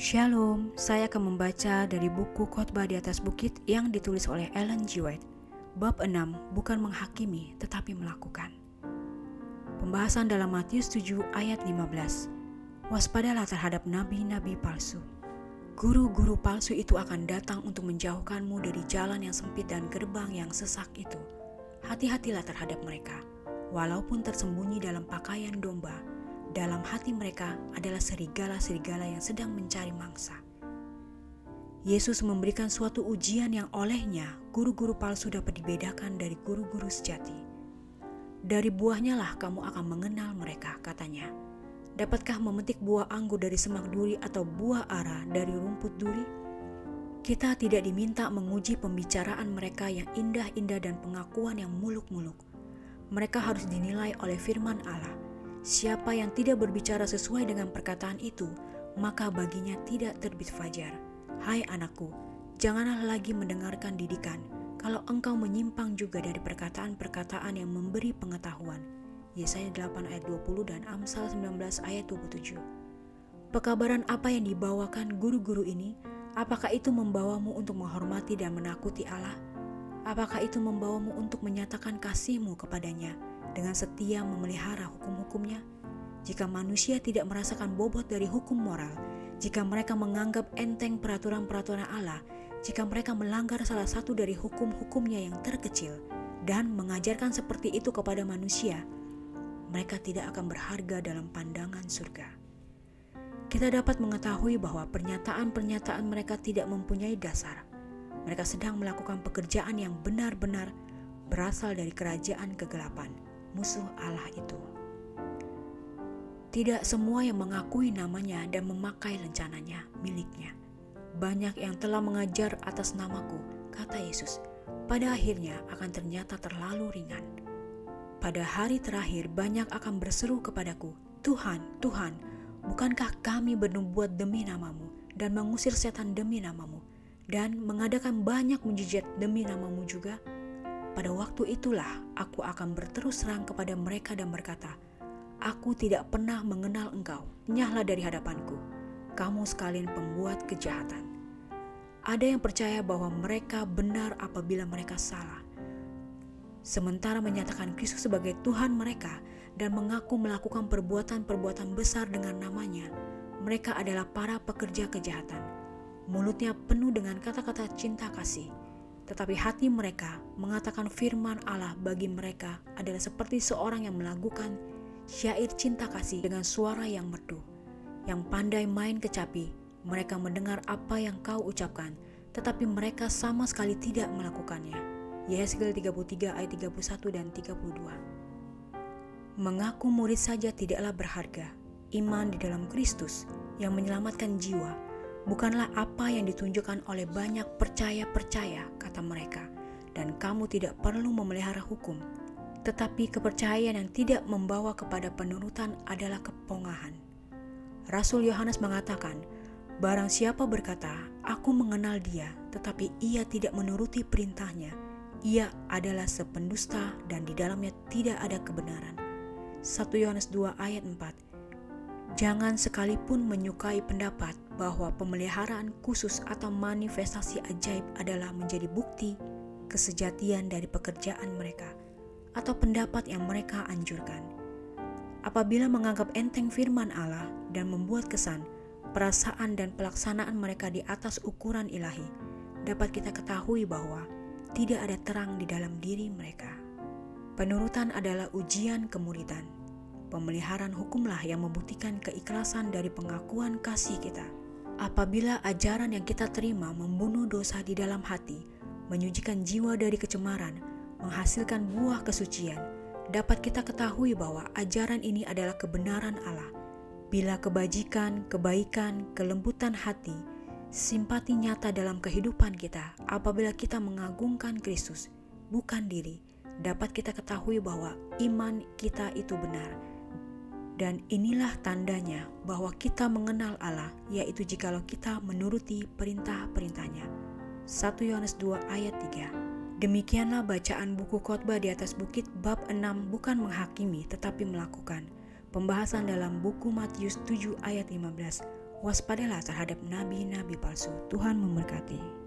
Shalom, saya akan membaca dari buku Khotbah di atas Bukit yang ditulis oleh Ellen G. White. Bab 6, bukan menghakimi tetapi melakukan. Pembahasan dalam Matius 7 ayat 15. Waspadalah terhadap nabi-nabi palsu. Guru-guru palsu itu akan datang untuk menjauhkanmu dari jalan yang sempit dan gerbang yang sesak itu. Hati-hatilah terhadap mereka. Walaupun tersembunyi dalam pakaian domba, dalam hati mereka adalah serigala-serigala yang sedang mencari mangsa. Yesus memberikan suatu ujian yang olehnya guru-guru palsu dapat dibedakan dari guru-guru sejati. Dari buahnya lah kamu akan mengenal mereka, katanya. Dapatkah memetik buah anggur dari semak duri atau buah ara dari rumput duri? Kita tidak diminta menguji pembicaraan mereka yang indah-indah dan pengakuan yang muluk-muluk. Mereka harus dinilai oleh firman Allah Siapa yang tidak berbicara sesuai dengan perkataan itu, maka baginya tidak terbit fajar. Hai anakku, janganlah lagi mendengarkan didikan, kalau engkau menyimpang juga dari perkataan-perkataan yang memberi pengetahuan. Yesaya 8 ayat 20 dan Amsal 19 ayat 27. Pekabaran apa yang dibawakan guru-guru ini? Apakah itu membawamu untuk menghormati dan menakuti Allah? Apakah itu membawamu untuk menyatakan kasihmu kepadanya? Dengan setia memelihara hukum-hukumnya? Jika manusia tidak merasakan bobot dari hukum moral, jika mereka menganggap enteng peraturan-peraturan Allah, jika mereka melanggar salah satu dari hukum-hukumnya yang terkecil dan mengajarkan seperti itu kepada manusia, mereka tidak akan berharga dalam pandangan surga. Kita dapat mengetahui bahwa pernyataan-pernyataan mereka tidak mempunyai dasar. Mereka sedang melakukan pekerjaan yang benar-benar berasal dari kerajaan kegelapan musuh Allah itu. Tidak semua yang mengakui namanya dan memakai lencananya miliknya. Banyak yang telah mengajar atas namaku, kata Yesus, pada akhirnya akan ternyata terlalu ringan. Pada hari terakhir banyak akan berseru kepadaku, Tuhan, Tuhan, bukankah kami bernubuat demi namamu dan mengusir setan demi namamu dan mengadakan banyak mujizat demi namamu juga?' Pada waktu itulah aku akan berterus terang kepada mereka dan berkata, Aku tidak pernah mengenal engkau, nyahlah dari hadapanku. Kamu sekalian pembuat kejahatan. Ada yang percaya bahwa mereka benar apabila mereka salah. Sementara menyatakan Kristus sebagai Tuhan mereka dan mengaku melakukan perbuatan-perbuatan besar dengan namanya, mereka adalah para pekerja kejahatan. Mulutnya penuh dengan kata-kata cinta kasih, tetapi hati mereka mengatakan firman Allah bagi mereka adalah seperti seorang yang melakukan syair cinta kasih dengan suara yang merdu. Yang pandai main kecapi, mereka mendengar apa yang kau ucapkan, tetapi mereka sama sekali tidak melakukannya. Yeskel 33 ayat 31 dan 32 Mengaku murid saja tidaklah berharga. Iman di dalam Kristus yang menyelamatkan jiwa bukanlah apa yang ditunjukkan oleh banyak percaya-percaya, kata mereka, dan kamu tidak perlu memelihara hukum. Tetapi kepercayaan yang tidak membawa kepada penurutan adalah kepongahan. Rasul Yohanes mengatakan, Barang siapa berkata, Aku mengenal dia, tetapi ia tidak menuruti perintahnya, ia adalah sependusta dan di dalamnya tidak ada kebenaran. 1 Yohanes 2 ayat 4 Jangan sekalipun menyukai pendapat bahwa pemeliharaan khusus atau manifestasi ajaib adalah menjadi bukti kesejatian dari pekerjaan mereka atau pendapat yang mereka anjurkan. Apabila menganggap enteng firman Allah dan membuat kesan, perasaan dan pelaksanaan mereka di atas ukuran ilahi, dapat kita ketahui bahwa tidak ada terang di dalam diri mereka. Penurutan adalah ujian kemuridan Pemeliharaan hukumlah yang membuktikan keikhlasan dari pengakuan kasih kita. Apabila ajaran yang kita terima membunuh dosa di dalam hati, menyucikan jiwa dari kecemaran, menghasilkan buah kesucian, dapat kita ketahui bahwa ajaran ini adalah kebenaran Allah. Bila kebajikan, kebaikan, kelembutan hati, simpati nyata dalam kehidupan kita, apabila kita mengagungkan Kristus, bukan diri, dapat kita ketahui bahwa iman kita itu benar dan inilah tandanya bahwa kita mengenal Allah, yaitu jikalau kita menuruti perintah-perintahnya. 1 Yohanes 2 ayat 3 Demikianlah bacaan buku khotbah di atas bukit bab 6 bukan menghakimi tetapi melakukan. Pembahasan dalam buku Matius 7 ayat 15 Waspadalah terhadap nabi-nabi palsu. Tuhan memberkati.